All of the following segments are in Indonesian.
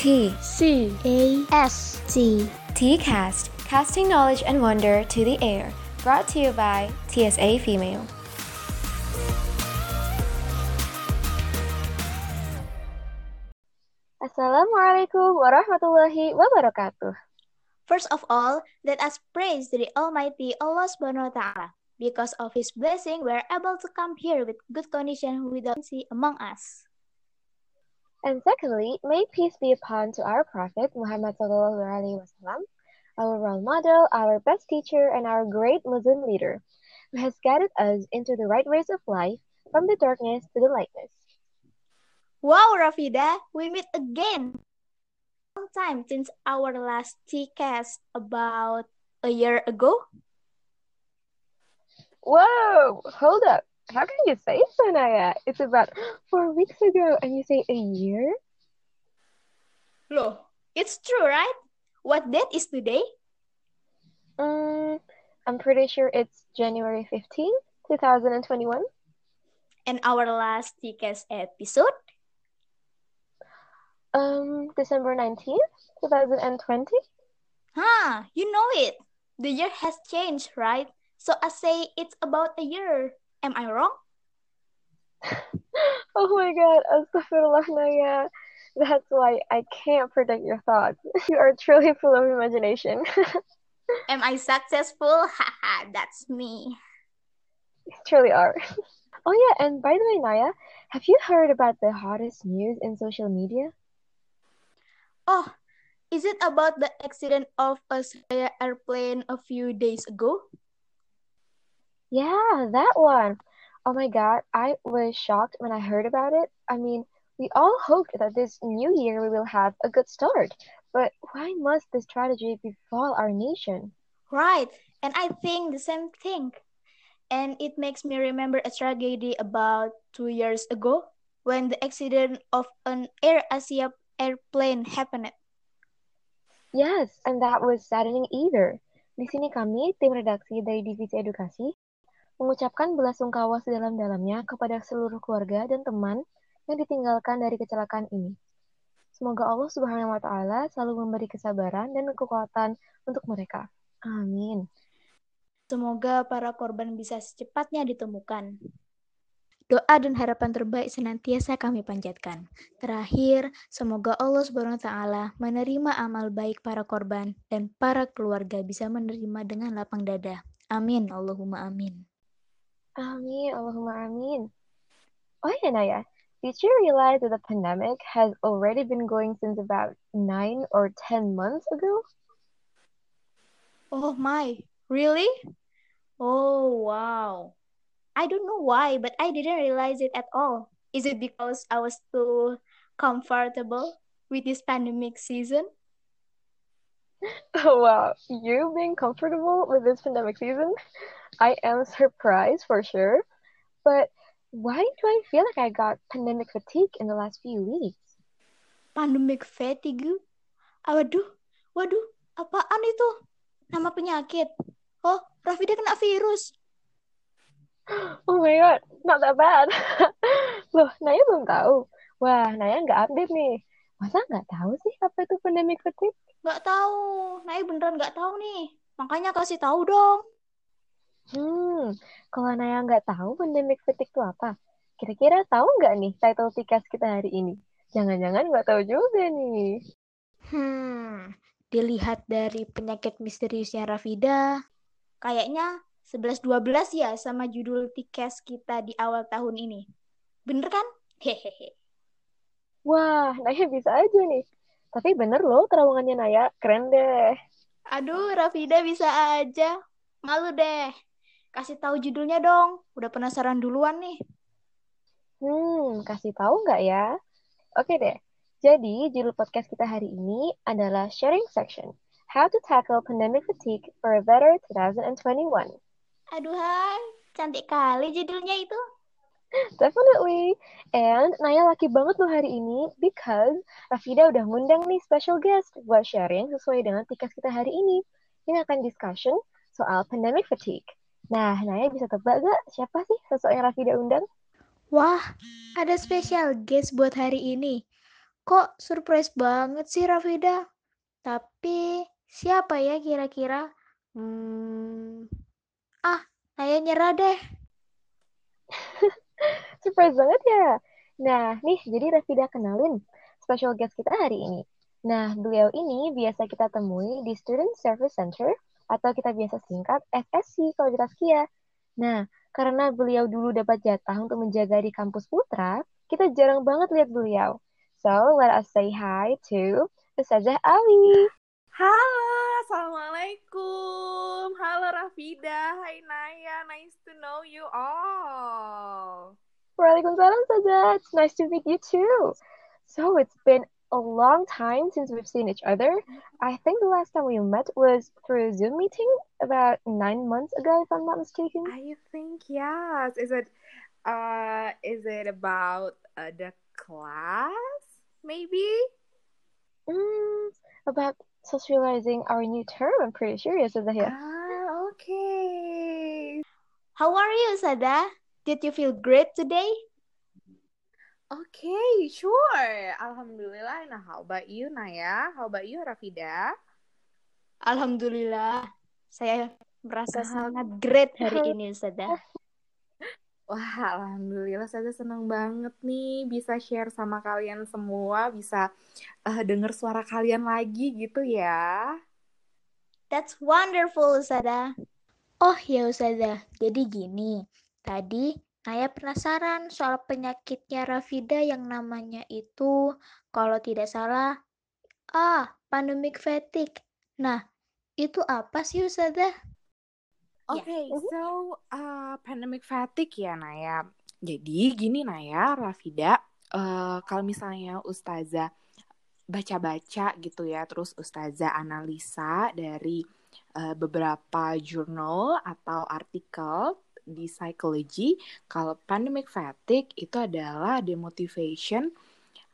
T C A S C TCast, casting knowledge and wonder to the air. Brought to you by TSA Female. Assalamualaikum warahmatullahi wabarakatuh. First of all, let us praise the Almighty Allah Subhanahu wa Ta'ala. Because of His blessing, we are able to come here with good condition without see among us. And secondly, may peace be upon to our Prophet Muhammad Sallallahu Alaihi Wasallam, our role model, our best teacher, and our great Muslim leader, who has guided us into the right ways of life, from the darkness to the lightness. Wow, Rafida, we meet again. Long time since our last TCast about a year ago. Whoa, hold up. How can you say so, Naya? It's about four weeks ago, and you say a year? Loh, it's true, right? What date is today? Mm, I'm pretty sure it's January 15th, 2021. And our last TCast episode? Um, December 19th, 2020. Huh, you know it. The year has changed, right? So I say it's about a year. Am I wrong? Oh my god, astaghfirullah, Naya. That's why I can't predict your thoughts. You are truly full of imagination. Am I successful? Haha, that's me. You truly are. Oh yeah, and by the way, Naya, have you heard about the hottest news in social media? Oh, is it about the accident of a airplane a few days ago? Yeah, that one. Oh my god, I was shocked when I heard about it. I mean, we all hoped that this new year we will have a good start. But why must this tragedy befall our nation? Right, and I think the same thing. And it makes me remember a tragedy about two years ago when the accident of an Air Asia airplane happened. Yes, and that was saddening either. Di sini kami, tim redaksi dari Divisi Edukasi, mengucapkan belasungkawa sedalam-dalamnya kepada seluruh keluarga dan teman yang ditinggalkan dari kecelakaan ini. Semoga Allah Subhanahu wa taala selalu memberi kesabaran dan kekuatan untuk mereka. Amin. Semoga para korban bisa secepatnya ditemukan. Doa dan harapan terbaik senantiasa kami panjatkan. Terakhir, semoga Allah Subhanahu wa taala menerima amal baik para korban dan para keluarga bisa menerima dengan lapang dada. Amin, Allahumma amin. Amin, Allahumma amin. Oh yeah, Naya, did you realize that the pandemic has already been going since about nine or ten months ago? Oh my, really? Oh wow. I don't know why, but I didn't realize it at all. Is it because I was too comfortable with this pandemic season? Oh wow, you being comfortable with this pandemic season? I am surprised for sure. But why do I feel like I got pandemic fatigue in the last few weeks? Pandemic fatigue? Waduh, waduh, apaan itu? Nama penyakit? Oh, Rafida kena virus. Oh my god, not that bad. Loh, Naya belum tahu. Wah, Naya nggak update nih. Masa nggak tahu sih apa itu pandemic fatigue? Nggak tahu, Naya beneran nggak tahu nih. Makanya kasih tahu dong. Hmm, kalau Naya nggak tahu pandemic fatigue itu apa, kira-kira tahu nggak nih title tikas kita hari ini? Jangan-jangan nggak tahu juga nih. Hmm, dilihat dari penyakit misteriusnya Rafida, kayaknya 11-12 ya sama judul tikas kita di awal tahun ini. Bener kan? Hehehe. Wah, Naya bisa aja nih. Tapi bener loh terowongannya Naya, keren deh. Aduh, Rafida bisa aja. Malu deh. Kasih tahu judulnya dong. Udah penasaran duluan nih. Hmm, kasih tahu nggak ya? Oke deh. Jadi, judul podcast kita hari ini adalah Sharing Section. How to Tackle Pandemic Fatigue for a Better 2021. Aduh. Cantik kali judulnya itu. Definitely. And Naya laki banget loh hari ini because Rafida udah ngundang nih special guest buat sharing sesuai dengan tikas kita hari ini. Ini akan discussion soal pandemic fatigue. Nah, Naya bisa tebak gak siapa sih sosok yang Rafida undang? Wah, ada special guest buat hari ini. Kok surprise banget sih Rafida? Tapi siapa ya kira-kira? Hmm, ah, saya nyerah deh. Surprise banget ya. Nah, nih jadi Rafida kenalin special guest kita hari ini. Nah, beliau ini biasa kita temui di Student Service Center atau kita biasa singkat SSC kalau di Taskia. Nah, karena beliau dulu dapat jatah untuk menjaga di kampus Putra, kita jarang banget lihat beliau. So, let us say hi to Ustazah Ali. Halo, Assalamualaikum. Halo Rafida, hai Naya, nice to know you all. Waalaikumsalam, Ustazah. It's nice to meet you too. So, it's been a long time since we've seen each other. I think the last time we met was through a Zoom meeting about nine months ago, if I'm not mistaken. I think yes. Is it uh is it about uh, the class maybe? Mm, about socializing our new term, I'm pretty sure, yes, Ustazah. How are you, Sada? Did you feel great today? Okay, sure. Alhamdulillah. Nah, how about you, Naya? How about you, Rafida? Alhamdulillah, saya merasa sangat great hari ini, Sada. Wah, alhamdulillah saya senang banget nih bisa share sama kalian semua, bisa uh, denger suara kalian lagi gitu ya. That's wonderful, Sada. Oh ya, Ustazah. Jadi gini, tadi Naya penasaran soal penyakitnya Rafida yang namanya itu, kalau tidak salah, ah, pandemic fatigue. Nah, itu apa sih, Ustazah? Oke, okay, so uh, pandemic fatigue ya Naya. Jadi gini Naya, Rafida, uh, kalau misalnya Ustazah baca-baca gitu ya, terus Ustazah analisa dari uh, beberapa jurnal atau artikel di psychology kalau pandemic fatigue itu adalah demotivation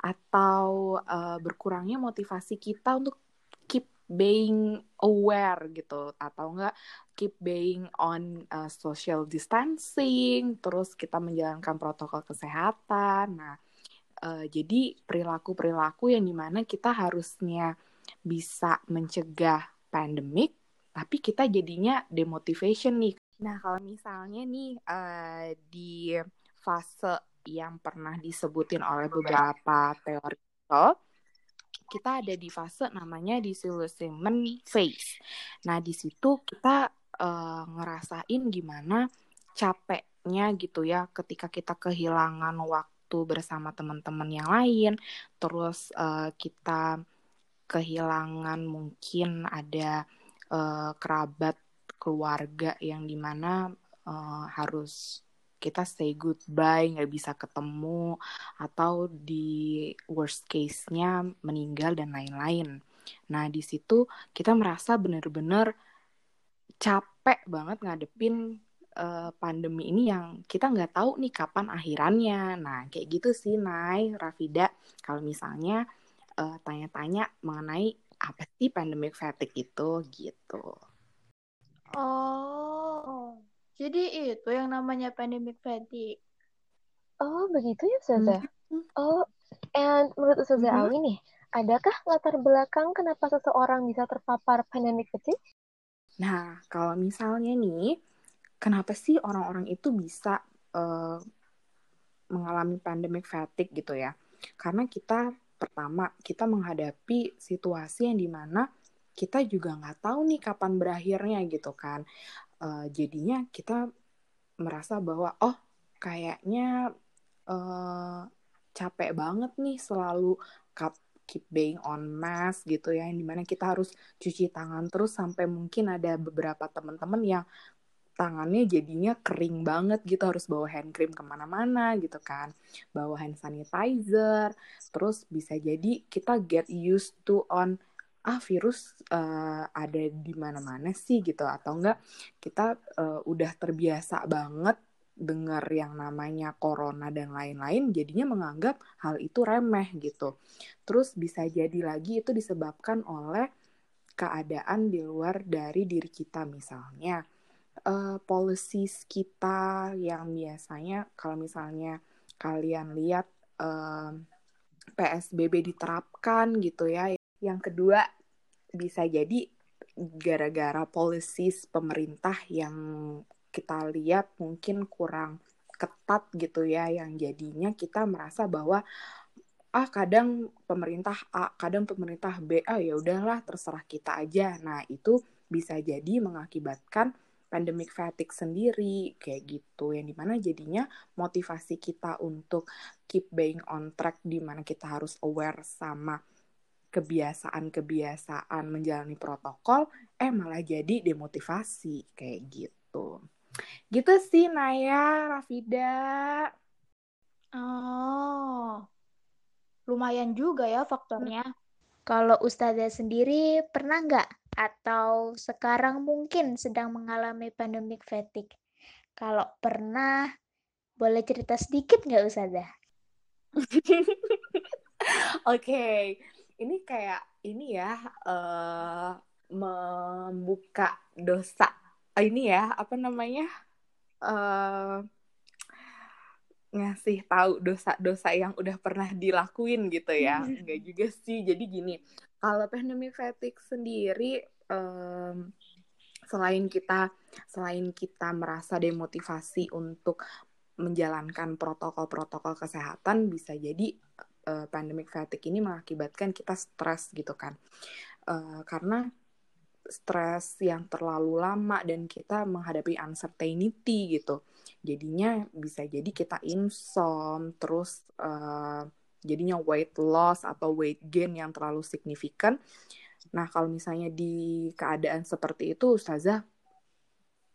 atau uh, berkurangnya motivasi kita untuk keep being aware gitu atau enggak keep being on uh, social distancing terus kita menjalankan protokol kesehatan. Nah uh, jadi perilaku-perilaku yang di mana kita harusnya bisa mencegah pandemik tapi kita jadinya demotivation nih Nah, kalau misalnya nih uh, di fase yang pernah disebutin oleh beberapa teori kita ada di fase namanya disillusionment phase. Nah, di situ kita uh, ngerasain gimana capeknya gitu ya ketika kita kehilangan waktu bersama teman-teman yang lain, terus uh, kita kehilangan mungkin ada uh, kerabat keluarga yang di mana uh, harus kita say goodbye nggak bisa ketemu atau di worst case-nya meninggal dan lain-lain. Nah di situ kita merasa benar-benar capek banget ngadepin uh, pandemi ini yang kita nggak tahu nih kapan akhirannya. Nah kayak gitu sih Nay, Rafida. Kalau misalnya tanya tanya-tanya mengenai apa sih pandemic fatigue itu gitu. Oh, jadi itu yang namanya pandemic fatigue. Oh, begitu ya, Ustazah? Mm-hmm. Oh, and menurut Ustazah mm-hmm. Awi nih, adakah latar belakang kenapa seseorang bisa terpapar pandemic fatigue? Nah, kalau misalnya nih, kenapa sih orang-orang itu bisa uh, mengalami pandemic fatigue gitu ya? Karena kita pertama kita menghadapi situasi yang di mana kita juga nggak tahu nih kapan berakhirnya gitu kan. Uh, jadinya kita merasa bahwa oh kayaknya uh, capek banget nih selalu keep being on mask gitu ya. Yang di mana kita harus cuci tangan terus sampai mungkin ada beberapa teman-teman yang tangannya jadinya kering banget gitu harus bawa hand cream ke mana-mana gitu kan. Bawa hand sanitizer terus bisa jadi kita get used to on ah virus uh, ada di mana-mana sih gitu. Atau enggak kita uh, udah terbiasa banget dengar yang namanya corona dan lain-lain jadinya menganggap hal itu remeh gitu. Terus bisa jadi lagi itu disebabkan oleh keadaan di luar dari diri kita misalnya uh, policies kita yang biasanya kalau misalnya kalian lihat uh, PSBB diterapkan gitu ya. Yang kedua bisa jadi gara-gara policies pemerintah yang kita lihat mungkin kurang ketat gitu ya yang jadinya kita merasa bahwa ah kadang pemerintah A, kadang pemerintah B, ah ya udahlah terserah kita aja. Nah, itu bisa jadi mengakibatkan pandemic fatigue sendiri kayak gitu. Yang di mana jadinya motivasi kita untuk keep being on track di mana kita harus aware sama kebiasaan-kebiasaan menjalani protokol eh malah jadi demotivasi kayak gitu. Gitu sih Naya Rafida. Oh lumayan juga ya faktornya. Kalau Ustazah sendiri pernah nggak atau sekarang mungkin sedang mengalami pandemic fatigue? Kalau pernah, boleh cerita sedikit nggak Ustazah? Oke, okay. ini kayak ini ya uh, membuka dosa ini ya apa namanya uh, ngasih tahu dosa-dosa yang udah pernah dilakuin gitu ya. Enggak juga sih. Jadi gini kalau pandemic fatigue sendiri um, selain kita selain kita merasa demotivasi untuk menjalankan protokol-protokol kesehatan bisa jadi uh, pandemic fatigue ini mengakibatkan kita stres gitu kan. Uh, karena stres yang terlalu lama dan kita menghadapi uncertainty gitu. Jadinya bisa jadi kita insom terus uh, jadinya weight loss atau weight gain yang terlalu signifikan. Nah kalau misalnya di keadaan seperti itu ustazah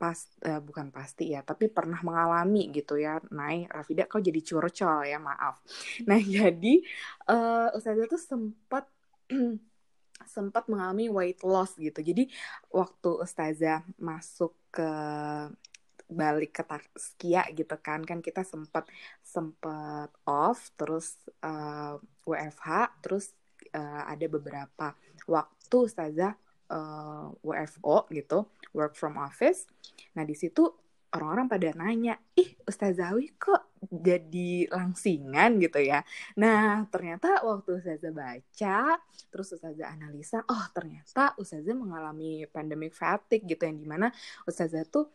pas uh, bukan pasti ya tapi pernah mengalami gitu ya. Naik Rafida kau jadi curcol ya maaf. Nah jadi uh, ustazah tuh sempat sempat mengalami weight loss gitu. Jadi waktu ustazah masuk ke balik ke Taskia gitu kan kan kita sempat sempat off terus uh, eh, WFH terus uh, ada beberapa waktu ustazah uh, WFO gitu work from office nah di situ orang-orang pada nanya ih Ustazawi kok jadi langsingan gitu ya? Nah ternyata waktu Ustazah baca terus Ustazah analisa oh ternyata Ustazah mengalami pandemic fatigue gitu yang di mana Ustazah tuh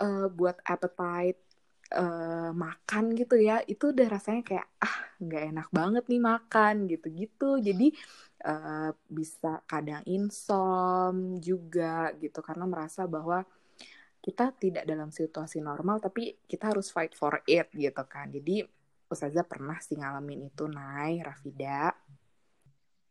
uh, buat appetite uh, makan gitu ya itu udah rasanya kayak ah nggak enak banget nih makan gitu-gitu. Jadi uh, bisa kadang insom juga gitu karena merasa bahwa kita tidak dalam situasi normal tapi kita harus fight for it gitu kan jadi Ustazah pernah sih ngalamin itu Nay, Rafida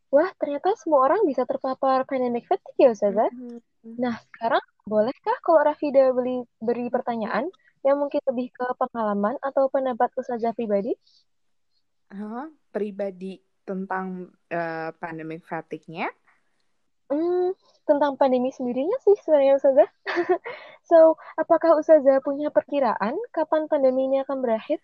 Wah, ternyata semua orang bisa terpapar pandemic fatigue ya, Ustazah. Mm -hmm. Nah, sekarang bolehkah kalau Rafida beli, beri pertanyaan yang mungkin lebih ke pengalaman atau pendapat Ustazah pribadi? Huh, pribadi tentang uh, pandemic fatigue-nya? Hmm, tentang pandemi sendirinya sih sebenarnya Ustazah. so, apakah Ustazah punya perkiraan kapan pandemi ini akan berakhir?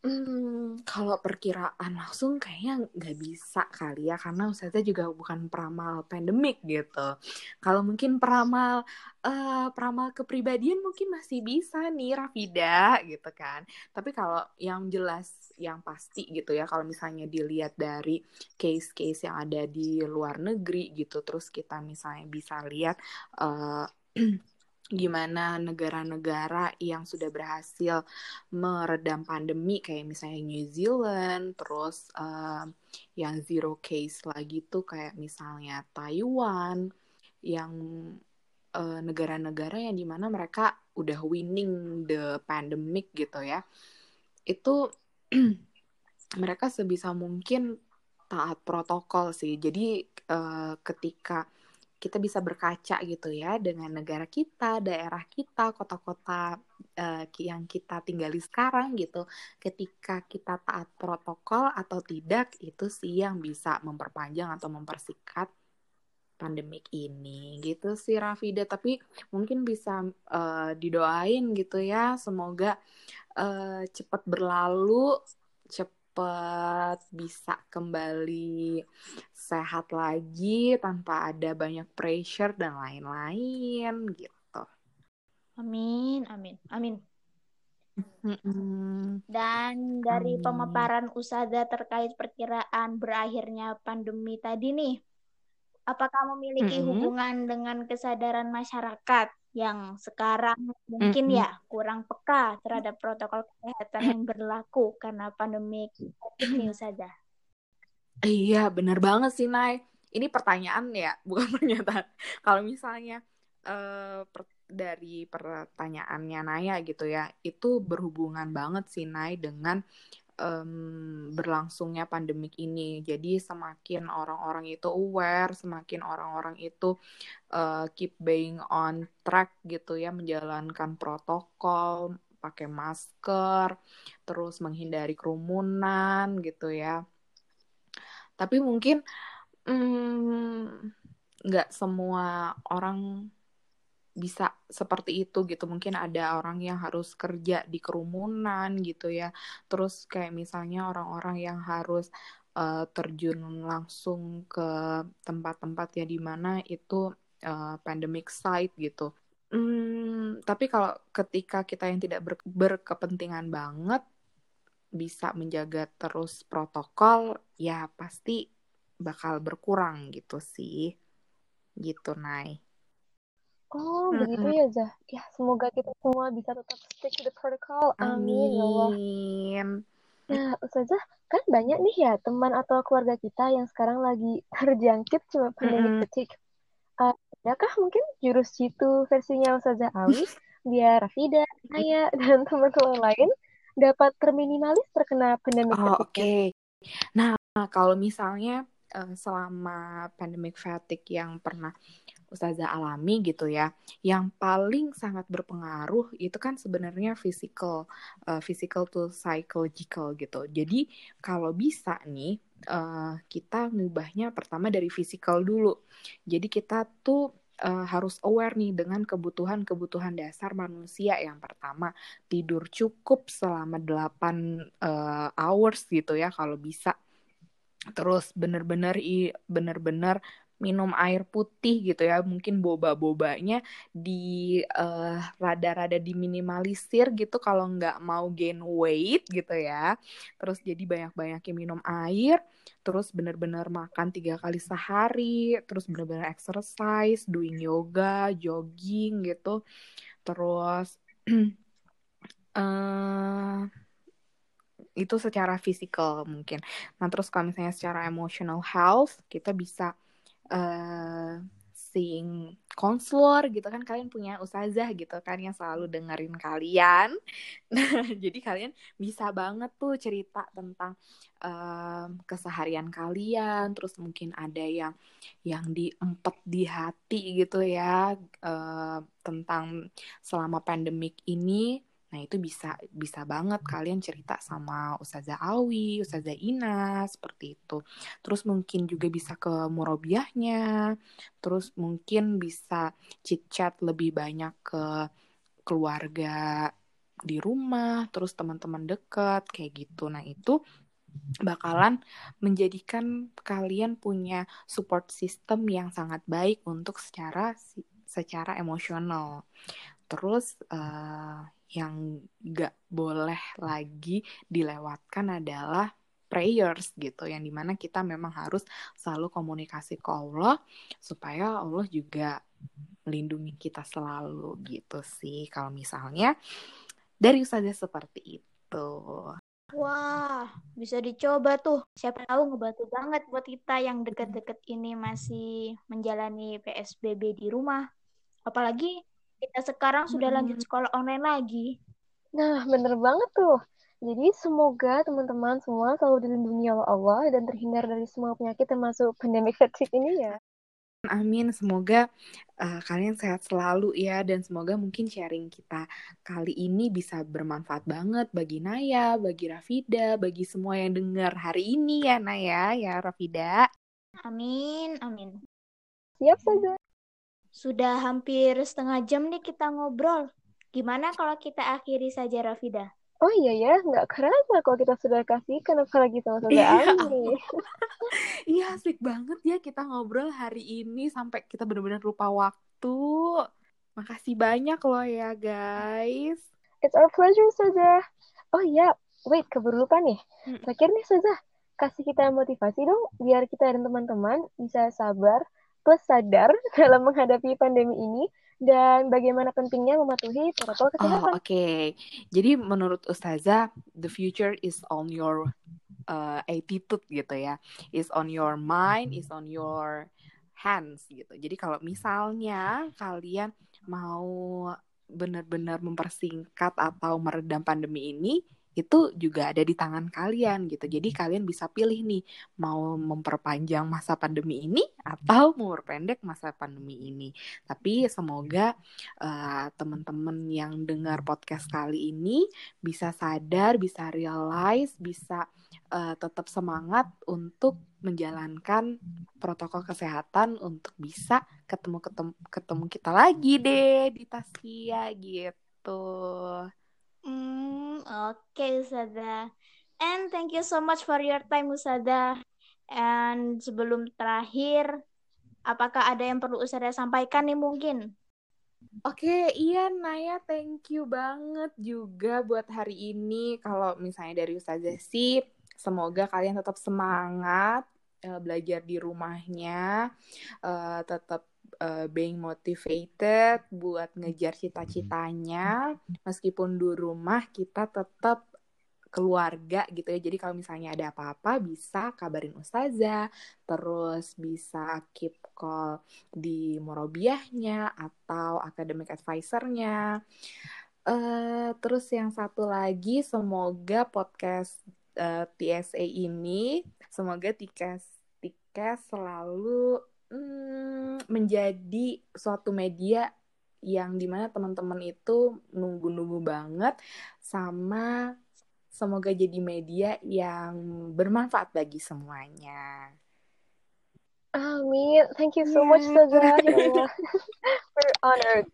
Hmm, kalau perkiraan langsung kayaknya nggak bisa kali ya karena Ustazah juga bukan peramal pandemik gitu. Kalau mungkin peramal uh, peramal kepribadian mungkin masih bisa nih Rafida gitu kan. Tapi kalau yang jelas yang pasti gitu ya kalau misalnya dilihat dari case-case yang ada di luar negeri gitu terus kita misalnya bisa lihat uh, gimana negara-negara yang sudah berhasil meredam pandemi kayak misalnya New Zealand, terus uh, yang zero case lagi tuh kayak misalnya Taiwan, yang uh, negara-negara yang di mana mereka udah winning the pandemic gitu ya, itu mereka sebisa mungkin taat protokol sih. Jadi uh, ketika kita bisa berkaca gitu ya dengan negara kita, daerah kita, kota-kota uh, yang kita tinggali sekarang gitu. Ketika kita taat protokol atau tidak, itu sih yang bisa memperpanjang atau mempersingkat pandemik ini gitu sih Rafida. Tapi mungkin bisa uh, didoain gitu ya, semoga uh, cepat berlalu, cepat cepat bisa kembali sehat lagi tanpa ada banyak pressure dan lain-lain gitu. Amin, amin, amin. Mm-mm. Dan dari Amin. pemaparan Usada terkait perkiraan berakhirnya pandemi tadi nih, apakah memiliki Mm-mm. hubungan dengan kesadaran masyarakat yang sekarang mungkin Mm-mm. ya kurang peka terhadap protokol kesehatan yang berlaku karena pandemi ini Usada? Iya, bener banget sih, Nay. Ini pertanyaan ya, bukan pernyataan. Kalau misalnya eh, per- dari pertanyaannya Naya gitu ya, itu berhubungan banget sih, Nay, dengan em, berlangsungnya pandemik ini. Jadi semakin orang-orang itu aware, semakin orang-orang itu eh, keep being on track gitu ya, menjalankan protokol, pakai masker, terus menghindari kerumunan gitu ya. Tapi mungkin mm, nggak semua orang bisa seperti itu gitu. Mungkin ada orang yang harus kerja di kerumunan gitu ya. Terus kayak misalnya orang-orang yang harus uh, terjun langsung ke tempat-tempat ya di mana itu uh, pandemic site gitu. Hmm, tapi kalau ketika kita yang tidak ber- berkepentingan banget bisa menjaga terus protokol, ya pasti bakal berkurang gitu sih. Gitu, Nay. Oh, Mm-mm. begitu ya, Zah. Ya, semoga kita semua bisa tetap stick to the protocol. Amin, ya Allah. Amin. Nah, Ustazah, kan banyak nih ya teman atau keluarga kita yang sekarang lagi terjangkit cuma pandemic Mm-mm. fatigue. Uh, adakah mungkin jurus jitu versinya Ustazah Awi biar Rafida, Naya, dan teman-teman lain dapat terminimalis terkena pandemic Oh, oke. Nah, kalau misalnya eh, selama pandemic fatigue yang pernah Ustazah alami gitu ya, yang paling sangat berpengaruh itu kan sebenarnya physical, eh, physical to psychological gitu. Jadi kalau bisa nih, eh, kita ngubahnya pertama dari physical dulu. Jadi kita tuh eh, harus aware nih dengan kebutuhan-kebutuhan dasar manusia. Yang pertama, tidur cukup selama 8 eh, hours gitu ya kalau bisa. Terus bener-bener bener-bener minum air putih gitu ya. Mungkin boba-bobanya di eh, rada-rada diminimalisir gitu kalau nggak mau gain weight gitu ya. Terus jadi banyak-banyakin minum air. Terus bener-bener makan tiga kali sehari. Terus bener-bener exercise, doing yoga, jogging gitu. Terus eh itu secara fisikal mungkin. Nah, terus kalau misalnya secara emotional health, kita bisa uh, seeing counselor gitu kan kalian punya ustazah gitu kan yang selalu dengerin kalian. Nah, jadi kalian bisa banget tuh cerita tentang um, keseharian kalian, terus mungkin ada yang yang diempet di hati gitu ya uh, tentang selama pandemik ini. Nah, itu bisa bisa banget kalian cerita sama Ustazah Awi, Ustazah Ina, seperti itu. Terus mungkin juga bisa ke murobiahnya, terus mungkin bisa chit-chat lebih banyak ke keluarga di rumah, terus teman-teman dekat, kayak gitu. Nah, itu bakalan menjadikan kalian punya support system yang sangat baik untuk secara secara emosional. Terus uh, yang gak boleh lagi dilewatkan adalah prayers gitu yang di mana kita memang harus selalu komunikasi ke Allah supaya Allah juga melindungi kita selalu gitu sih kalau misalnya dari saja seperti itu. Wah, bisa dicoba tuh. Siapa tahu ngebantu banget buat kita yang deket-deket ini masih menjalani PSBB di rumah. Apalagi kita sekarang sudah lanjut sekolah online lagi. Nah, bener banget tuh. Jadi semoga teman-teman semua selalu dilindungi oleh Allah dan terhindar dari semua penyakit termasuk pandemic fatigue ini ya. Amin, semoga uh, kalian sehat selalu ya dan semoga mungkin sharing kita kali ini bisa bermanfaat banget bagi Naya, bagi Rafida, bagi semua yang dengar hari ini ya Naya, ya Rafida. Amin, amin. Siap saja. Sudah hampir setengah jam nih kita ngobrol. Gimana kalau kita akhiri saja, Rafida? Oh iya ya, nggak kerasa kalau kita sudah kasihkan apalagi sama saudara Ali. Iya, asik banget ya kita ngobrol hari ini sampai kita benar-benar lupa waktu. Makasih banyak loh ya guys. It's our pleasure, Ustazah. Oh iya, wait, keburu lupa nih. Terakhir nih, Ustazah. Kasih kita motivasi dong, biar kita dan teman-teman bisa sabar plus sadar dalam menghadapi pandemi ini dan bagaimana pentingnya mematuhi protokol kesehatan. Oh, Oke, okay. jadi menurut Ustazah, the future is on your uh, attitude gitu ya, is on your mind, is on your hands gitu. Jadi kalau misalnya kalian mau benar-benar mempersingkat atau meredam pandemi ini, itu juga ada di tangan kalian gitu. Jadi kalian bisa pilih nih mau memperpanjang masa pandemi ini atau memperpendek masa pandemi ini. Tapi semoga uh, teman-teman yang dengar podcast kali ini bisa sadar, bisa realize, bisa uh, tetap semangat untuk menjalankan protokol kesehatan untuk bisa ketemu ketemu ketemu kita lagi deh di Taskia gitu. Oke okay, Usada. And thank you so much for your time Usada. And sebelum terakhir, apakah ada yang perlu Usada sampaikan nih mungkin? Oke, okay, iya Naya, thank you banget juga buat hari ini. Kalau misalnya dari Ustazah sih, semoga kalian tetap semangat uh, belajar di rumahnya, uh, tetap uh, being motivated buat ngejar cita-citanya meskipun di rumah kita tetap keluarga gitu ya. Jadi kalau misalnya ada apa-apa bisa kabarin ustazah, terus bisa keep call di Morobiahnya atau academic advisornya. Uh, terus yang satu lagi semoga podcast uh, TSA ini semoga tiket tiket selalu hmm, menjadi suatu media yang di mana teman-teman itu nunggu-nunggu banget sama semoga jadi media yang bermanfaat bagi semuanya. Amin. Thank you so yeah. much, Saza. We're honored.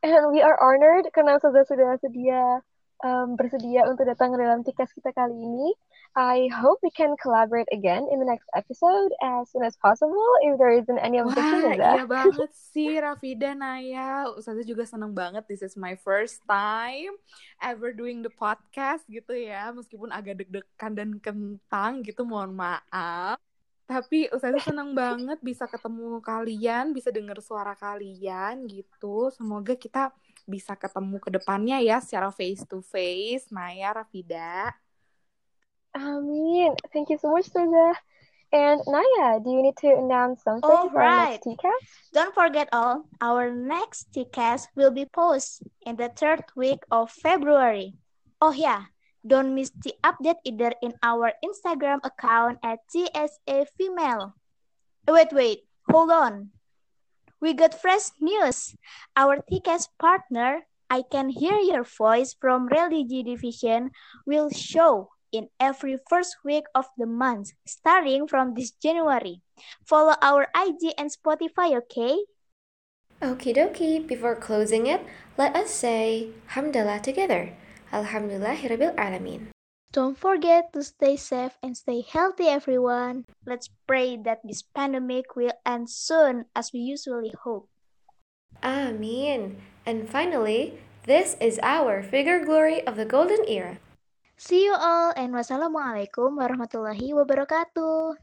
And we are honored karena Saza sudah sedia um, bersedia untuk datang dalam tikas kita kali ini. I hope we can collaborate again in the next episode as soon as possible if there isn't any objection Wah, iya banget sih Rafida Naya. Ustazah juga seneng banget. This is my first time ever doing the podcast gitu ya. Meskipun agak deg-degan dan kentang gitu, mohon maaf. Tapi Ustazah seneng banget bisa ketemu kalian, bisa dengar suara kalian gitu. Semoga kita bisa ketemu ke depannya ya secara face to face. Naya, Rafida. Amin. Thank you so much, Suza. And Naya, do you need to announce something all for right. our next? Don't forget all, our next TCAS will be posted in the third week of February. Oh yeah, don't miss the update either in our Instagram account at TSA Female. Wait, wait, hold on. We got fresh news. Our TCAS partner, I Can Hear Your Voice from Religi Division, will show in every first week of the month, starting from this January. Follow our IG and Spotify, okay? Okie dokie, before closing it, let us say Hamdallah together. Alhamdulillahirabbil alamin. Don't forget to stay safe and stay healthy, everyone. Let's pray that this pandemic will end soon as we usually hope. Amin. And finally, this is our figure glory of the golden era. See you all and wassalamualaikum warahmatullahi wabarakatuh.